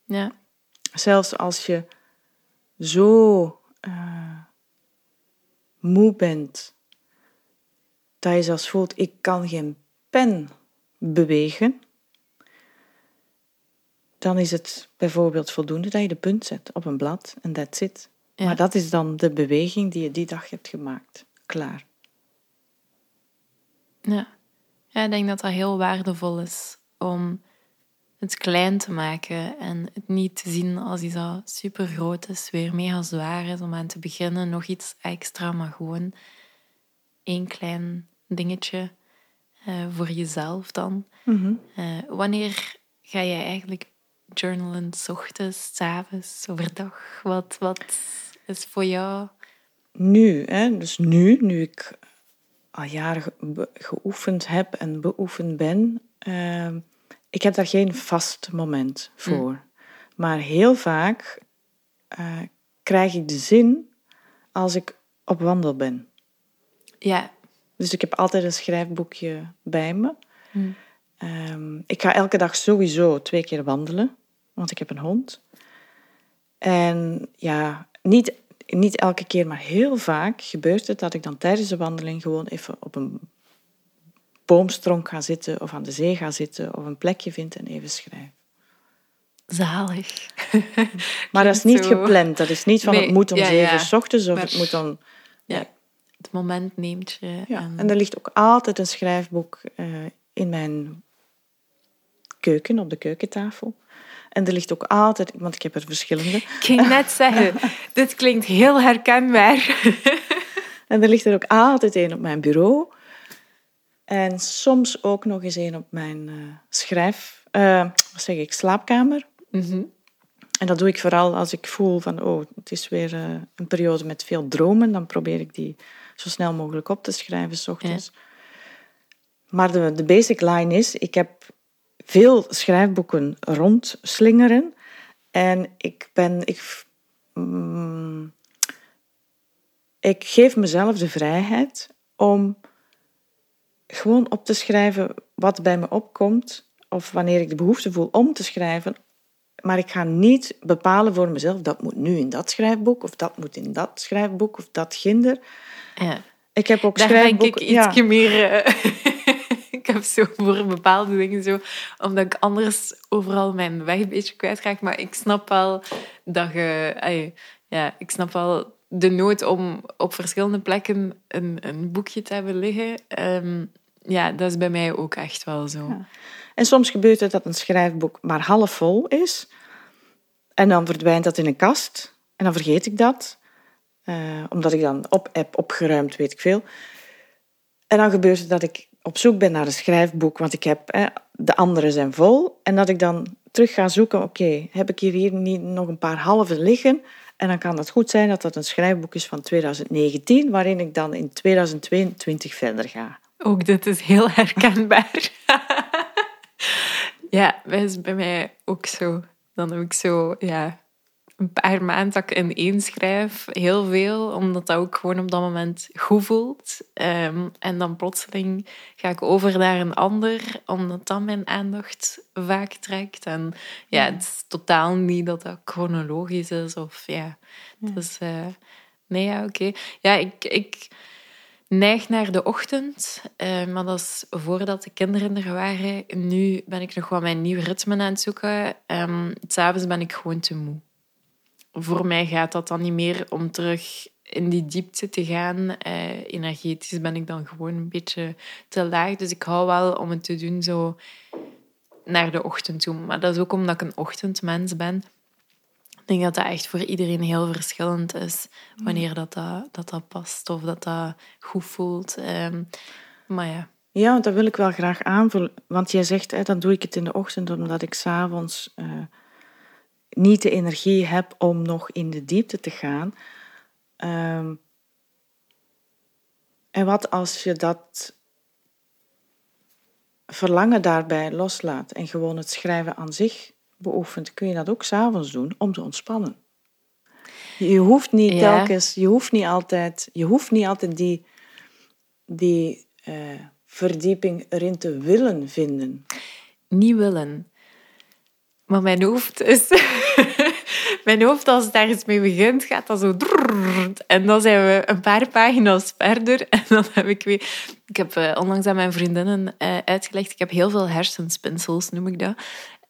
Speaker 1: Ja.
Speaker 2: Zelfs als je zo eh, moe bent, dat je zelfs voelt, ik kan geen pen bewegen, dan is het bijvoorbeeld voldoende dat je de punt zet op een blad en that's it.
Speaker 1: Ja.
Speaker 2: Maar dat is dan de beweging die je die dag hebt gemaakt. Klaar.
Speaker 1: Ja. ja, ik denk dat dat heel waardevol is om het klein te maken en het niet te zien als iets dat super groot is, weer mega zwaar is om aan te beginnen, nog iets extra, maar gewoon één klein dingetje eh, voor jezelf dan. Eh, wanneer ga jij eigenlijk journalen? S ochtends, s avonds, overdag? Wat, wat is voor jou?
Speaker 2: Nu, hè, dus nu, nu ik al jaren geoefend heb en beoefend ben, ehm, ik heb daar geen vast moment voor. Maar heel vaak eh, krijg ik de zin als ik op wandel ben.
Speaker 1: Ja,
Speaker 2: Dus ik heb altijd een schrijfboekje bij me.
Speaker 1: Hm.
Speaker 2: Ehm, ik ga elke dag sowieso twee keer wandelen, want ik heb een hond. En ja, niet, niet elke keer, maar heel vaak gebeurt het dat ik dan tijdens de wandeling gewoon even op een boomstronk ga zitten of aan de zee ga zitten of een plekje vind en even schrijf.
Speaker 1: zalig.
Speaker 2: Maar dat is niet
Speaker 1: zo-
Speaker 2: gepland. Dat is niet van
Speaker 1: Nee,
Speaker 2: het moet om
Speaker 1: ja,
Speaker 2: zeven uur ochtends of
Speaker 1: Maar-
Speaker 2: het moet dan...
Speaker 1: Ja, het moment neemt je.
Speaker 2: Ja,
Speaker 1: en-
Speaker 2: en er ligt ook altijd een schrijfboek eh, in mijn keuken, op de keukentafel. En er ligt ook altijd, want ik heb er verschillende.
Speaker 1: Ik ging net zeggen, dit klinkt heel herkenbaar.
Speaker 2: En er ligt er ook altijd één op mijn bureau. En soms ook nog eens één op mijn eh, schrijf... eh, wat zeg ik? Slaapkamer.
Speaker 1: Mhm.
Speaker 2: En dat doe ik vooral als ik voel van... Oh, het is weer eh, een periode met veel dromen. Dan probeer ik die zo snel mogelijk op te schrijven, s ochtends. Maar de, de basic line is... Ik heb veel schrijfboeken rondslingeren. En ik ben... Ik, mm, ik geef mezelf de vrijheid om gewoon op te schrijven wat bij me opkomt. Of wanneer ik de behoefte voel om te schrijven. Maar ik ga niet bepalen voor mezelf, dat moet nu in dat schrijfboek, of dat moet in dat schrijfboek, of dat ginder.
Speaker 1: Ja.
Speaker 2: Ik heb ook
Speaker 1: Daar ik
Speaker 2: schrijfboeken...
Speaker 1: iets
Speaker 2: ja,
Speaker 1: meer... eh, ik heb zo voor bepaalde dingen zo... Omdat ik anders overal mijn weg een beetje kwijtraak. Maar ik snap wel dat je... ja, ik snap wel de nood om op verschillende plekken een, een boekje te hebben liggen. Ehm, ja, dat is bij mij ook echt wel zo.
Speaker 2: En soms gebeurt het dat een schrijfboek maar half vol is. En dan verdwijnt dat in een kast. En dan vergeet ik dat. Eh, omdat ik dan op heb opgeruimd, weet ik veel. En dan gebeurt het dat ik op zoek ben naar een schrijfboek. Want ik heb, hè, de andere zijn vol. En dat ik dan terug ga zoeken. Oké, heb ik hier, hier niet nog een paar halve liggen? En dan kan het goed zijn dat dat een schrijfboek is van 2019. Waarin ik dan in 2022 verder ga.
Speaker 1: Ook dit is heel herkenbaar. ja, dat is bij mij ook zo. Dan heb ik zo, ja, een paar maanden dat ik in één schrijf, heel veel, omdat dat ook gewoon op dat moment goed voelt. Ehm, en dan plotseling ga ik over naar een ander, omdat dat mijn aandacht vaak trekt. En ja, het is totaal niet dat dat chronologisch is, of ja, dus... eh, nee, ja, oké. Ja, ik... ik neig naar de ochtend, eh, maar dat is voordat de kinderen er waren. Nu ben ik nog wat mijn nieuw ritme aan het zoeken. Um, S'avonds ben ik gewoon te moe. voor mij gaat dat dan niet meer om terug in die diepte te gaan. Eh, energetisch ben ik dan gewoon een beetje te laag. Dus ik hou wel om het te doen zo naar de ochtend toe. Maar dat is ook omdat ik een ochtendmens ben. Ik denk dat dat echt voor iedereen heel verschillend is. Wanneer dat, dat, dat, dat past of dat dat goed voelt. Um, maar ja.
Speaker 2: Ja, dat wil ik wel graag aanvullen. Want jij zegt, hè, dan doe ik het in de ochtend omdat ik s'avonds uh, niet de energie heb om nog in de diepte te gaan. Um, en wat als je dat verlangen daarbij loslaat en gewoon het schrijven aan zich beoefent, kun je dat ook s'avonds doen om te ontspannen. Je hoeft niet telkens, je hoeft niet altijd, je hoeft niet altijd die, die uh, verdieping erin te willen vinden.
Speaker 1: Niet willen. Maar mijn hoofd is. mijn hoofd, als het ergens mee begint, gaat dat zo. En dan zijn we een paar pagina's verder. En dan heb ik weer. Ik heb onlangs aan mijn vriendinnen uitgelegd. Ik heb heel veel hersenspinsels, noem ik dat.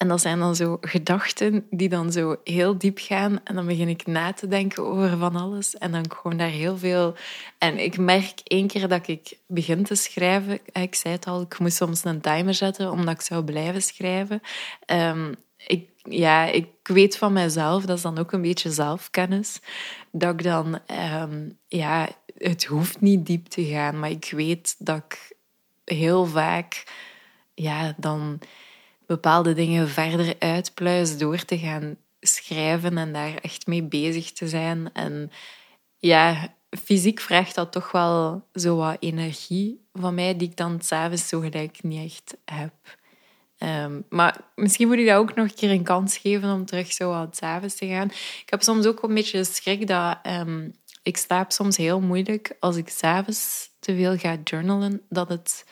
Speaker 1: En dat zijn dan zo gedachten die dan zo heel diep gaan. En dan begin ik na te denken over van alles. En dan gewoon daar heel veel... En ik merk één keer dat ik begin te schrijven... Ik zei het al, ik moest soms een timer zetten, omdat ik zou blijven schrijven. Um, ik, ja, ik weet van mezelf, dat is dan ook een beetje zelfkennis, dat ik dan... Um, ja, het hoeft niet diep te gaan, maar ik weet dat ik heel vaak... Ja, dan bepaalde dingen verder uitpluis door te gaan schrijven en daar echt mee bezig te zijn. En ja, fysiek vraagt dat toch wel zo wat energie van mij, die ik dan s'avonds zo gelijk niet echt heb. Ehm, maar misschien moet ik dat ook nog een keer een kans geven om terug zo wat s'avonds te gaan. Ik heb soms ook een beetje schrik dat um, ik slaap soms heel moeilijk als ik s'avonds te veel ga journalen, dat het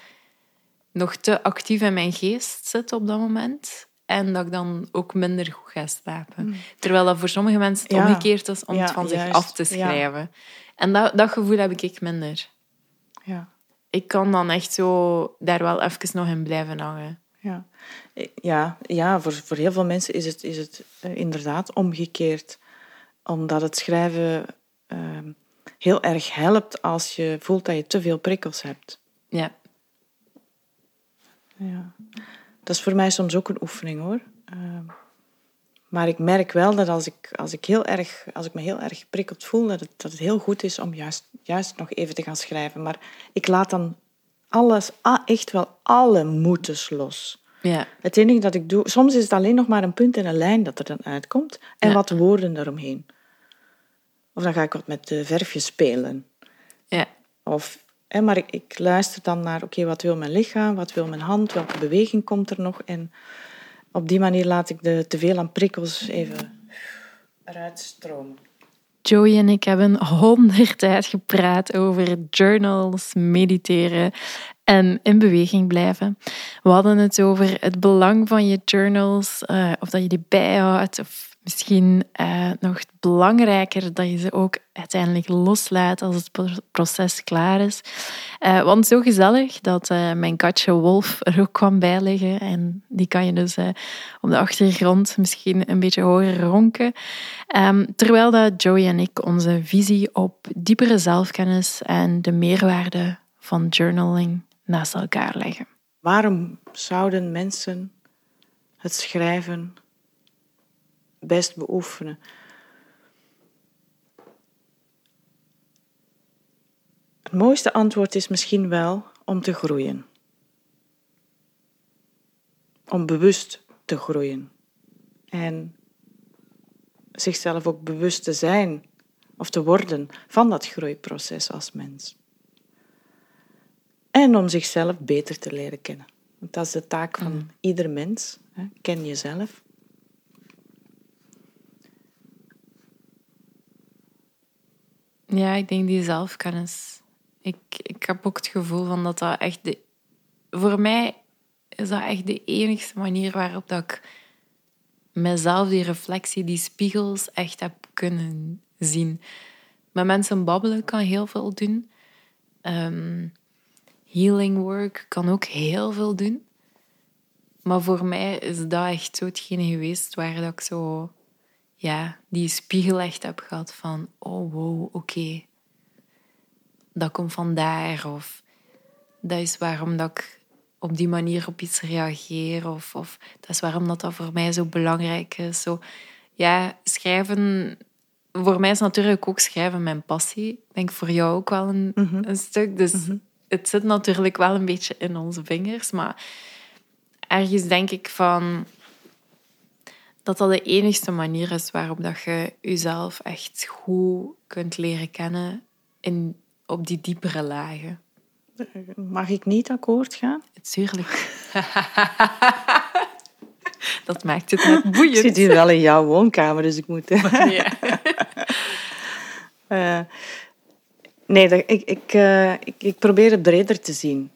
Speaker 1: nog te actief in mijn geest zit op dat moment. En dat ik dan ook minder goed ga slapen. Hmm. Terwijl dat voor sommige mensen het omgekeerd is om het van zich af te schrijven. En dat, dat gevoel heb ik minder.
Speaker 2: Ja.
Speaker 1: Ik kan dan echt zo daar wel even nog in blijven hangen.
Speaker 2: Ja, ja, ja voor, voor heel veel mensen is het, is het eh, inderdaad omgekeerd. Omdat het schrijven ehm, heel erg helpt als je voelt dat je te veel prikkels hebt.
Speaker 1: Ja
Speaker 2: ja. Dat is voor mij soms ook een oefening hoor. Ehm, maar ik merk wel dat als ik, als ik, heel erg, als ik me heel erg geprikkeld voel, dat het, dat het heel goed is om juist, juist nog even te gaan schrijven. Maar ik laat dan alles, echt wel alle moetes los.
Speaker 1: Ja.
Speaker 2: Het enige dat ik doe, soms is het alleen nog maar een punt en een lijn dat er dan uitkomt en wat woorden eromheen. Of dan ga ik wat met de verfjes spelen.
Speaker 1: Ja.
Speaker 2: Of maar ik, luister dan naar, oké, wat wil mijn lichaam, wat wil mijn hand, welke beweging komt er nog? En op die manier laat ik de teveel aan prikkels even eruit stromen.
Speaker 1: Joey en ik hebben honderd gepraat over journals, mediteren en in beweging blijven. We hadden het over het belang van je journals, uh, of dat je die bijhoudt, of misschien uh, nog belangrijker dat je ze ook uiteindelijk loslaat als het proces klaar is. Uh, want zo gezellig dat uh, mijn katje Wolf er ook kwam bijleggen. En die kan je dus op de achtergrond misschien een beetje horen ronken. Um, terwijl dat Joey en ik onze visie op diepere zelfkennis en de meerwaarde van journaling naast elkaar leggen.
Speaker 2: Waarom zouden mensen het schrijven best beoefenen. Het mooiste antwoord is misschien wel om te groeien. Om bewust te groeien. En zichzelf ook bewust te zijn of te worden van dat groeiproces als mens. En om zichzelf beter te leren kennen. Want dat is de taak van mm. ieder mens. Ken jezelf.
Speaker 1: Ja, ik denk die zelfkennis. Ik, ik heb ook het gevoel van dat dat echt de... Voor mij is dat echt de enigste manier waarop dat ik mezelf, die reflectie, die spiegels echt heb kunnen zien. Met mensen babbelen kan heel veel doen. Ehm, healing work kan ook heel veel doen. Maar voor mij is dat echt zo hetgene geweest waar dat ik zo ja, die spiegel echt heb gehad van, oh wow, oké, dat komt vandaar. Of dat is waarom dat ik op die manier op iets reageer. Of, of dat is waarom dat, dat voor mij zo belangrijk is. Zo, ja, schrijven... Voor mij is natuurlijk ook schrijven mijn passie. Ik denk voor jou ook wel een, een stuk. Dus het zit natuurlijk wel een beetje in onze vingers. Maar ergens denk ik van dat dat de enigste manier is waarop dat je jezelf echt goed kunt leren kennen in, op die diepere lagen.
Speaker 2: Mag ik niet akkoord gaan?
Speaker 1: Tuurlijk. dat maakt het net boeiend.
Speaker 2: Ik zit hier wel in jouw woonkamer, dus ik moet...
Speaker 1: Ja.
Speaker 2: Eh, nee, dat, ik, ik, eh, ik, ik probeer het breder te zien.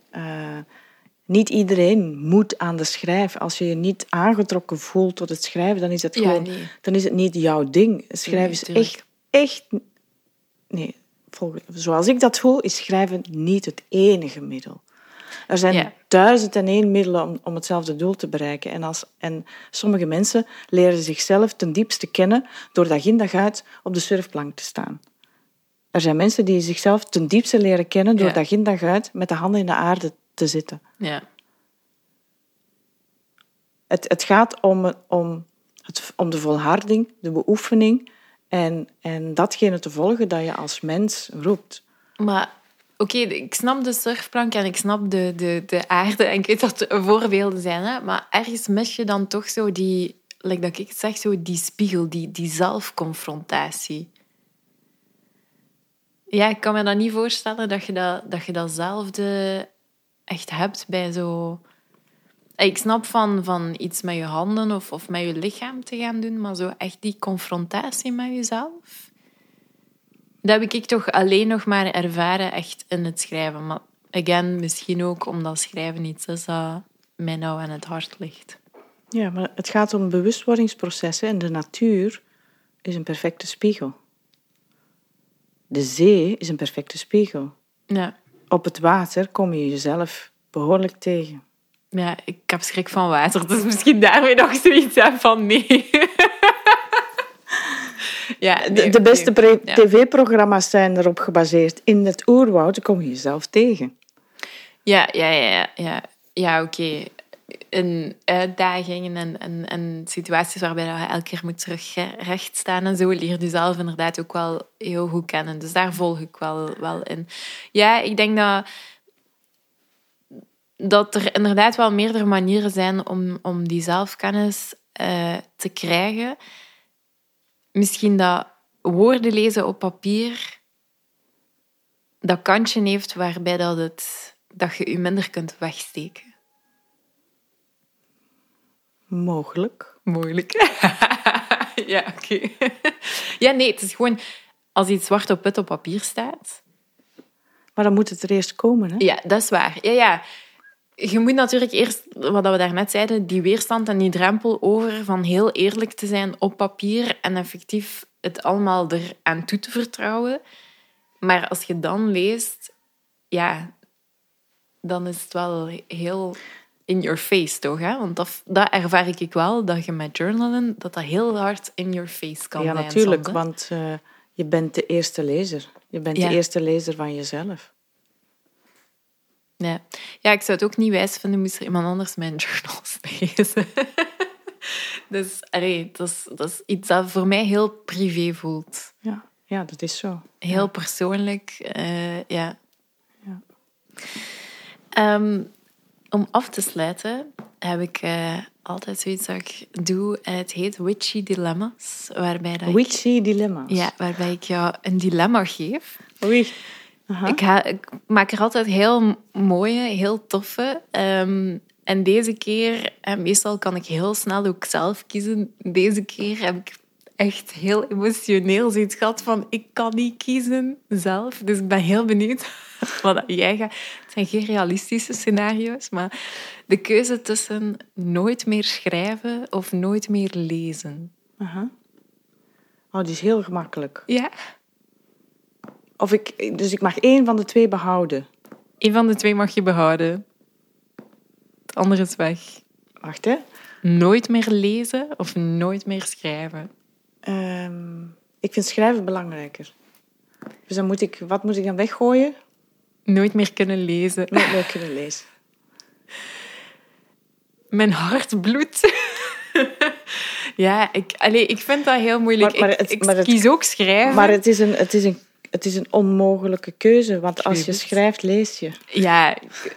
Speaker 2: Niet iedereen moet aan de schrijf. Als je je niet aangetrokken voelt tot het schrijven, dan is het
Speaker 1: Ja,
Speaker 2: gewoon...
Speaker 1: nee.
Speaker 2: Dan is het niet jouw ding. Schrijven
Speaker 1: Nee,
Speaker 2: is
Speaker 1: tuurlijk.
Speaker 2: echt... echt nee, volgens, zoals ik dat voel, is schrijven niet het enige middel. Er zijn
Speaker 1: Ja.
Speaker 2: duizend en één middelen om, om hetzelfde doel te bereiken. En, als, en sommige mensen leren zichzelf ten diepste kennen door dag in dag uit op de surfplank te staan. Er zijn mensen die zichzelf ten diepste leren kennen door
Speaker 1: Ja.
Speaker 2: dag in dag uit met de handen in de aarde te zitten.
Speaker 1: ja.
Speaker 2: Het, het gaat om, om, het, om de volharding, de beoefening en, en datgene te volgen dat je als mens roept.
Speaker 1: Maar oké, ik snap de surfplank en ik snap de, de, de aarde. En ik weet dat er voorbeelden zijn, hè, maar ergens mis je dan toch zo die, like dat ik het zeg, zo die spiegel, die, die zelfconfrontatie. Ja, ik kan me dat niet voorstellen dat je, dat, dat je datzelfde echt hebt bij zo... Ik snap van, van iets met je handen of, of met je lichaam te gaan doen, maar zo echt die confrontatie met jezelf... Dat heb ik toch alleen nog maar ervaren echt in het schrijven. Maar again, misschien ook omdat schrijven iets is dat mij nou aan het hart ligt.
Speaker 2: Ja, maar het gaat om bewustwordingsprocessen en de natuur is een perfecte spiegel. De zee is een perfecte spiegel.
Speaker 1: Ja,
Speaker 2: Op het water kom je jezelf behoorlijk tegen.
Speaker 1: ja ik heb schrik van water, dus misschien daarmee nog zoiets heb van nee. ja,
Speaker 2: De,
Speaker 1: nee,
Speaker 2: de
Speaker 1: oké.
Speaker 2: beste
Speaker 1: Ja.
Speaker 2: tv-programma's zijn erop gebaseerd. In het oerwoud kom je jezelf tegen.
Speaker 1: Ja, ja, ja, ja. Ja, ja oké. In uitdagingen en, en, en situaties waarbij je elke keer moet terug staan en zo, leer je zelf inderdaad ook wel heel goed kennen. Dus daar volg ik wel, wel in. Ja, ik denk dat, dat er inderdaad wel meerdere manieren zijn om, om die zelfkennis eh, te krijgen. Misschien dat woorden lezen op papier dat kantje heeft waarbij dat, het, dat je je minder kunt wegsteken.
Speaker 2: Mogelijk.
Speaker 1: Moeilijk. ja, oké. ja, nee, het is gewoon als iets zwart op wit op papier staat.
Speaker 2: Maar dan moet het er eerst komen. Hè?
Speaker 1: Ja, dat is waar. Ja, ja. Je moet natuurlijk eerst, wat we daarnet zeiden, die weerstand en die drempel over van heel eerlijk te zijn op papier en effectief het allemaal eraan toe te vertrouwen. Maar als je dan leest, ja, dan is het wel heel in your face, toch? Hè? Want dat, dat ervaar ik wel, dat je met journalen, dat dat heel hard in your face kan
Speaker 2: Ja,
Speaker 1: zijn.
Speaker 2: natuurlijk,
Speaker 1: soms, hè.
Speaker 2: want eh, je bent de eerste lezer. Je bent
Speaker 1: Ja.
Speaker 2: de eerste lezer van jezelf.
Speaker 1: Ja. ja, ik zou het ook niet wijs vinden moest er iemand anders mijn journals lezen. dus allee, dat, is, dat is iets dat voor mij heel privé voelt.
Speaker 2: Ja, ja dat is zo.
Speaker 1: Heel persoonlijk, eh, ja.
Speaker 2: Ja.
Speaker 1: Ehm, om af te sluiten heb ik eh, altijd zoiets dat ik doe. En het heet Witchy Dilemma's. Waarbij, dat ik,
Speaker 2: Witchy dilemma's.
Speaker 1: ja, waarbij ik jou een dilemma geef.
Speaker 2: Oei. Aha.
Speaker 1: Ik, maak er altijd heel mooie, heel toffe. Ehm, en deze keer, en meestal kan ik heel snel ook zelf kiezen. Deze keer heb ik echt heel emotioneel zoiets gehad van ik kan niet kiezen zelf. Dus ik ben heel benieuwd wat jij gaat. Het zijn geen realistische scenario's, maar de keuze tussen nooit meer schrijven of nooit meer lezen.
Speaker 2: Aha. Oh, die is heel gemakkelijk.
Speaker 1: Ja,
Speaker 2: Of ik, dus ik mag één van de twee behouden.
Speaker 1: een van de twee mag je behouden. Het andere is weg.
Speaker 2: Wacht, hè.
Speaker 1: Nooit meer lezen of nooit meer schrijven?
Speaker 2: Ehm, ik vind schrijven belangrijker. Dus dan moet ik, wat moet ik dan weggooien?
Speaker 1: Nooit meer kunnen lezen.
Speaker 2: Nooit meer kunnen lezen.
Speaker 1: Mijn hart bloedt. ja, ik, allee, ik vind dat heel moeilijk.
Speaker 2: Maar- maar
Speaker 1: ik
Speaker 2: het-
Speaker 1: ik
Speaker 2: maar het-
Speaker 1: kies ook schrijven.
Speaker 2: Maar het is een, het is een, het is een onmogelijke keuze, want als je schrijft, lees je.
Speaker 1: Ja, ik,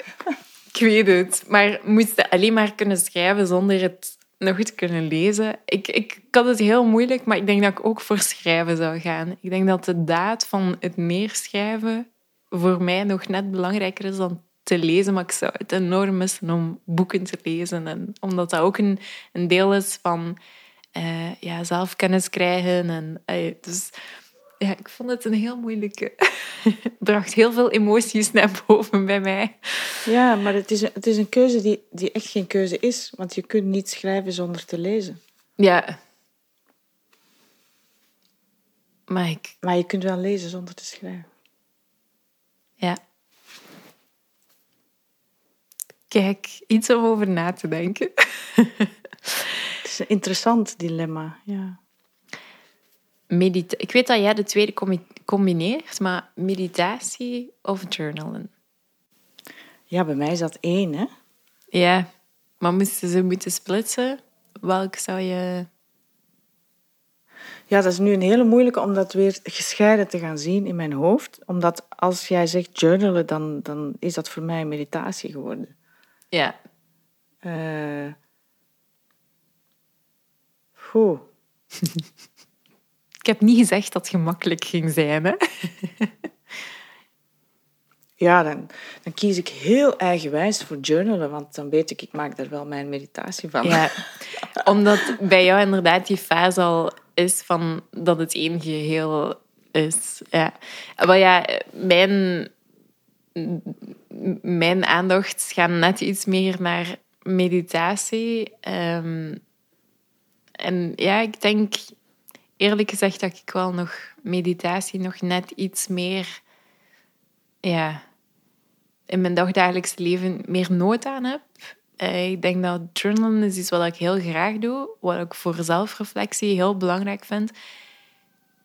Speaker 1: ik weet het. Maar moest je alleen maar kunnen schrijven zonder het nog te kunnen lezen? Ik, ik, had het heel moeilijk, maar ik denk dat ik ook voor schrijven zou gaan. Ik denk dat de daad van het neerschrijven voor mij nog net belangrijker is dan te lezen. Maar ik zou het enorm missen om boeken te lezen. En omdat dat ook een, een deel is van eh, ja, zelfkennis krijgen. En, eh, dus ja, ik vond het een heel moeilijke. Het bracht heel veel emoties naar boven bij mij.
Speaker 2: Ja, maar het is een, het is een keuze die, die echt geen keuze is, want je kunt niet schrijven zonder te lezen.
Speaker 1: Ja. Maar ik,
Speaker 2: Maar je kunt wel lezen zonder te schrijven.
Speaker 1: ja. Kijk, iets om over na te denken.
Speaker 2: Het is een interessant dilemma, ja.
Speaker 1: Medita ik weet dat jij de tweede combi- combineert, maar meditatie of journalen?
Speaker 2: Ja, bij mij is dat één, hè.
Speaker 1: Ja, maar moesten ze moeten splitsen? Welk zou je...
Speaker 2: Ja, dat is nu een hele moeilijke om dat weer gescheiden te gaan zien in mijn hoofd. Omdat als jij zegt journalen, dan, dan is dat voor mij meditatie geworden.
Speaker 1: Ja,
Speaker 2: Eh Goed.
Speaker 1: ik heb niet gezegd dat het gemakkelijk ging zijn, hè?
Speaker 2: Ja, dan, dan kies ik heel eigenwijs voor journalen, want dan weet ik, ik maak daar wel mijn meditatie van.
Speaker 1: Ja, omdat bij jou inderdaad die fase al is van dat het één geheel is. Ja. Maar ja, mijn, mijn aandacht gaat net iets meer naar meditatie. Ehm, en ja, ik denk eerlijk gezegd dat ik wel nog meditatie nog net iets meer ja, in mijn dagdagelijks leven meer nood aan heb. Eh, Ik denk dat journalen is iets wat ik heel graag doe, wat ik voor zelfreflectie heel belangrijk vind.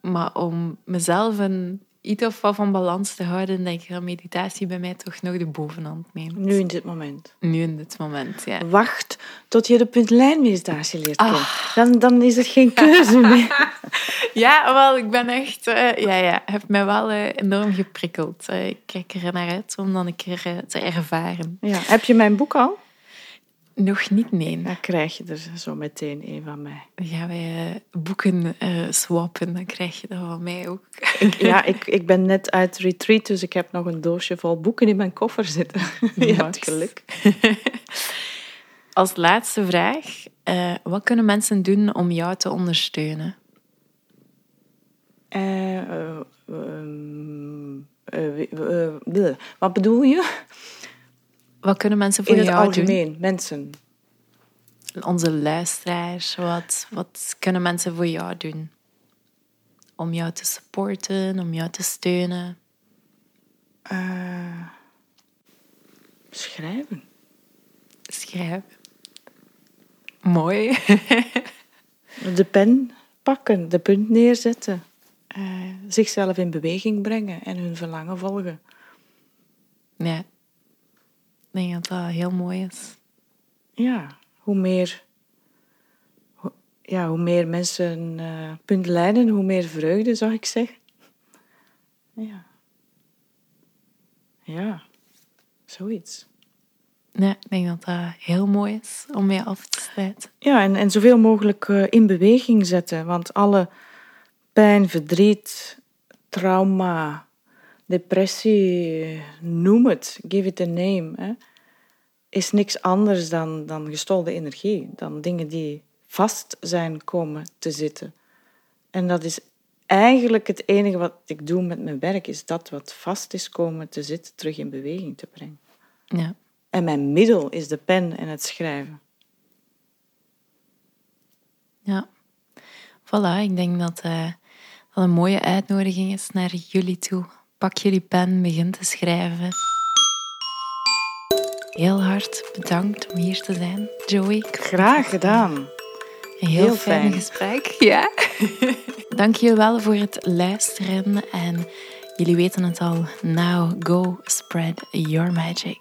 Speaker 1: Maar om mezelf een iets of wat van balans te houden, denk ik dat meditatie bij mij toch nog de bovenhand neemt.
Speaker 2: Nu in dit moment.
Speaker 1: Nu in dit moment, ja.
Speaker 2: Wacht tot je de puntlijnmeditatie leert
Speaker 1: Ah.
Speaker 2: kennen. Dan, dan is het geen keuze meer.
Speaker 1: Ja, wel, ik ben echt... eh, ja, ja, heeft mij wel eh, enorm geprikkeld. Eh, ik kijk er naar uit om dan een keer te ervaren.
Speaker 2: Ja. Heb je mijn boek al?
Speaker 1: Nog niet, nee.
Speaker 2: Dan krijg je er zo meteen een van mij.
Speaker 1: Dan gaan wij eh, boeken eh, swappen, dan krijg je dat van mij ook.
Speaker 2: Ja, ik, ik ben net uit retreat, dus ik heb nog een doosje vol boeken in mijn koffer zitten. Je hebt geluk.
Speaker 1: Als laatste vraag, eh, wat kunnen mensen doen om jou te ondersteunen?
Speaker 2: Eh, eh, ehm, eh, eh, eh, wat bedoel je?
Speaker 1: Wat kunnen mensen voor
Speaker 2: In het
Speaker 1: jou
Speaker 2: algemeen, mensen.
Speaker 1: doen? Onze luisteraars, wat, wat kunnen mensen voor jou doen? Om jou te supporten, om jou te steunen?
Speaker 2: Eh, schrijven.
Speaker 1: Schrijven. Mooi.
Speaker 2: De pen pakken, de punt neerzetten. eh, zichzelf in beweging brengen en hun verlangen volgen.
Speaker 1: ja. Ik denk dat dat heel mooi is.
Speaker 2: Ja, hoe meer, hoe, ja, hoe meer mensen eh punt leiden, hoe meer vreugde, zou ik zeggen. Ja. Ja, zoiets.
Speaker 1: Ja, ik denk dat dat heel mooi is om mee af te sluiten.
Speaker 2: Ja, en, en zoveel mogelijk eh, in beweging zetten. Want alle pijn, verdriet, trauma, depressie, noem het, give it a name, hè, is niks anders dan, dan gestolde energie. Dan dingen die vast zijn komen te zitten. En dat is eigenlijk het enige wat ik doe met mijn werk, is dat wat vast is komen te zitten, terug in beweging te brengen.
Speaker 1: Ja.
Speaker 2: En mijn middel is de pen en het schrijven.
Speaker 1: Ja, voilà. Ik denk dat eh, dat een mooie uitnodiging is naar jullie toe. Pak jullie pen, begin te schrijven. Heel hard bedankt om hier te zijn, Joey.
Speaker 2: Graag gedaan.
Speaker 1: Een heel,
Speaker 2: Heel
Speaker 1: fijn
Speaker 2: fijn.
Speaker 1: gesprek. Ja. Dank je wel voor het luisteren. En jullie weten het al. Now go spread your magic.